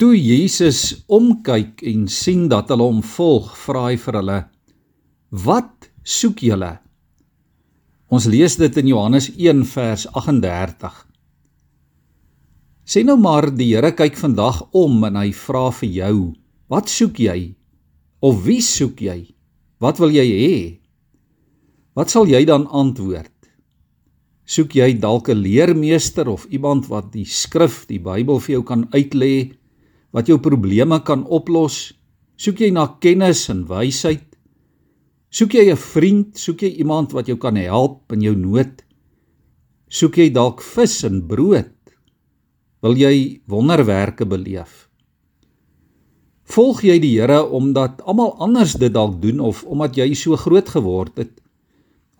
Toe Jesus omkyk en sien dat hulle hom volg, vra hy vir hulle: "Wat soek julle?" Ons lees dit in Johannes 1 vers 38. Sê nou maar die Here kyk vandag om en hy vra vir jou: "Wat soek jy?" Of wie soek jy? Wat wil jy hê? Wat sal jy dan antwoord? Soek jy dalk 'n leermeester of iemand wat die skrif, die Bybel vir jou kan uitlê, wat jou probleme kan oplos? Soek jy na kennis en wysheid? Soek jy 'n vriend? Soek jy iemand wat jou kan help in jou nood? Soek jy dalk vis en brood? Wil jy wonderwerke beleef? Volg jy die Here omdat almal anders dit dalk doen of omdat jy so groot geword het?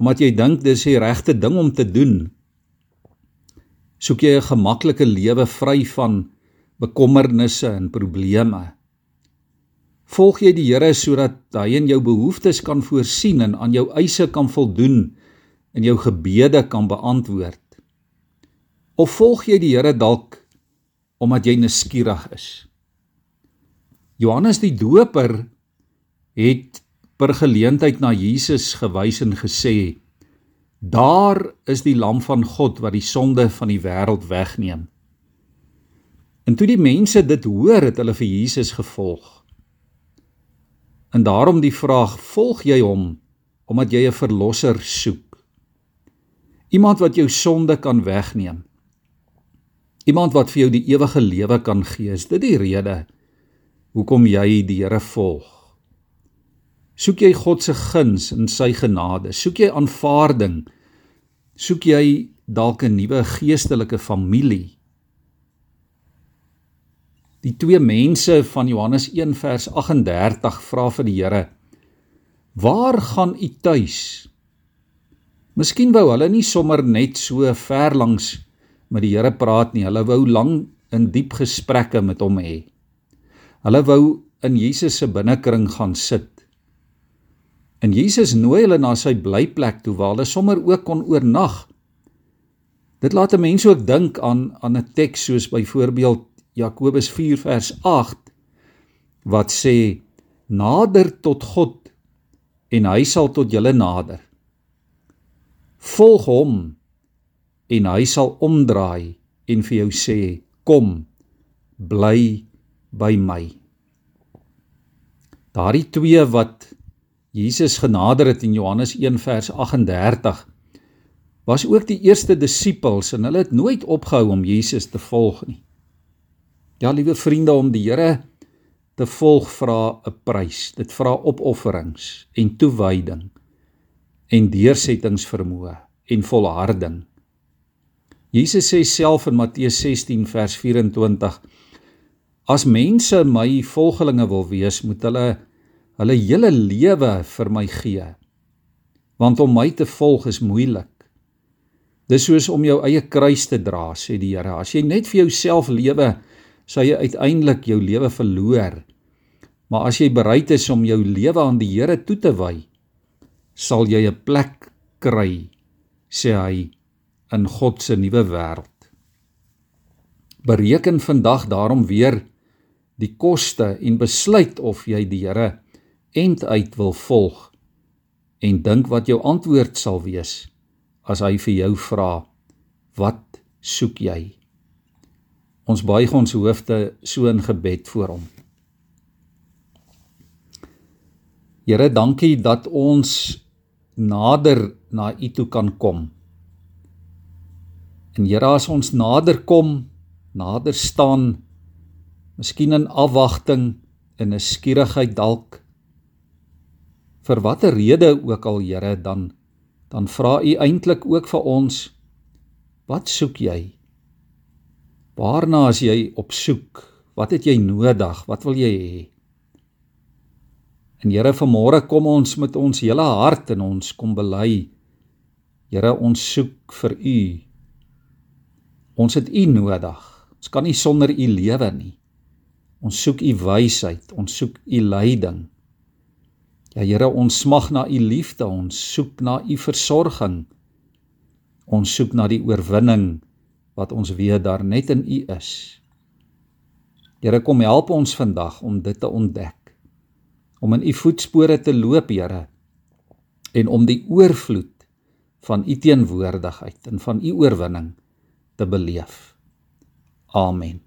Omdat jy dink dis die regte ding om te doen? Soek jy 'n gemaklike lewe vry van bekommernisse en probleme? Volg jy die Here sodat hy in jou behoeftes kan voorsien en aan jou eise kan voldoen en jou gebede kan beantwoord? Of volg jy die Here dalk omdat jy nuuskierig is? Johannes die Doper het per geleentheid na Jesus gewys en gesê: "Daar is die lam van God wat die sonde van die wêreld wegneem." En toe die mense dit hoor, het hulle vir Jesus gevolg. En daarom die vraag: Volg jy hom omdat jy 'n verlosser soek? Iemand wat jou sonde kan wegneem. Iemand wat vir jou die ewige lewe kan gee. Is dit die rede? hoekom jy die Here volg. Soek jy God se guns en sy genade? Soek jy aanvaarding? Soek jy dalk 'n nuwe geestelike familie? Die twee mense van Johannes 1 vers 38 vra vir die Here: "Waar gaan u tuis?" Miskien wou hulle nie sommer net so ver langs met die Here praat nie. Hulle wou lang in diep gesprekke met hom hê. Hulle wou in Jesus se binnekring gaan sit. En Jesus nooi hulle na sy blyplek toe waar hulle sommer ook kon oornag. Dit laat 'n mens ook dink aan aan 'n teks soos byvoorbeeld Jakobus 4 vers 8 wat sê nader tot God en hy sal tot julle nader. Volg hom en hy sal omdraai en vir jou sê kom bly by my. Daardie twee wat Jesus genader het in Johannes 1 vers 38 was ook die eerste disippels en hulle het nooit opgehou om Jesus te volg nie. Ja, liewe vriende, om die Here te volg vra 'n prys. Dit vra opofferings en toewyding en deursettingsvermoë en volharding. Jesus sê self in Matteus 16 vers 24 As mense my volgelinge wil wees, moet hulle hulle hele lewe vir my gee. Want om my te volg is moeilik. Dis soos om jou eie kruis te dra, sê die Here. As jy net vir jouself lewe, sal jy uiteindelik jou lewe verloor. Maar as jy bereid is om jou lewe aan die Here toe te wy, sal jy 'n plek kry, sê hy, in God se nuwe wêreld. Bereken vandag daarom weer die koste en besluit of jy die Here end uit wil volg en dink wat jou antwoord sal wees as hy vir jou vra wat soek jy ons buig ons hoofde so in gebed voor hom. Here dankie dat ons nader na u toe kan kom. En Here as ons nader kom nader staan miskien in afwagting en 'n skierigheid dalk vir watter rede ook al Here dan dan vra u eintlik ook vir ons wat soek jy waarna as jy op soek wat het jy nodig? Wat wil jy hê? En Here vanmôre kom ons met ons hele hart en ons kom bely. Here ons soek vir u. Ons het u nodig. Ons kan nie sonder u lewe nie. Ons soek u wysheid, ons soek u leiding. Ja Here, ons smag na u liefde, ons soek na u versorging. Ons soek na die oorwinning wat ons weet daar net in u is. Here kom help ons vandag om dit te ontdek. Om in u voetspore te loop, Here, en om die oorvloed van u teenwoordigheid en van u oorwinning te beleef. Amen.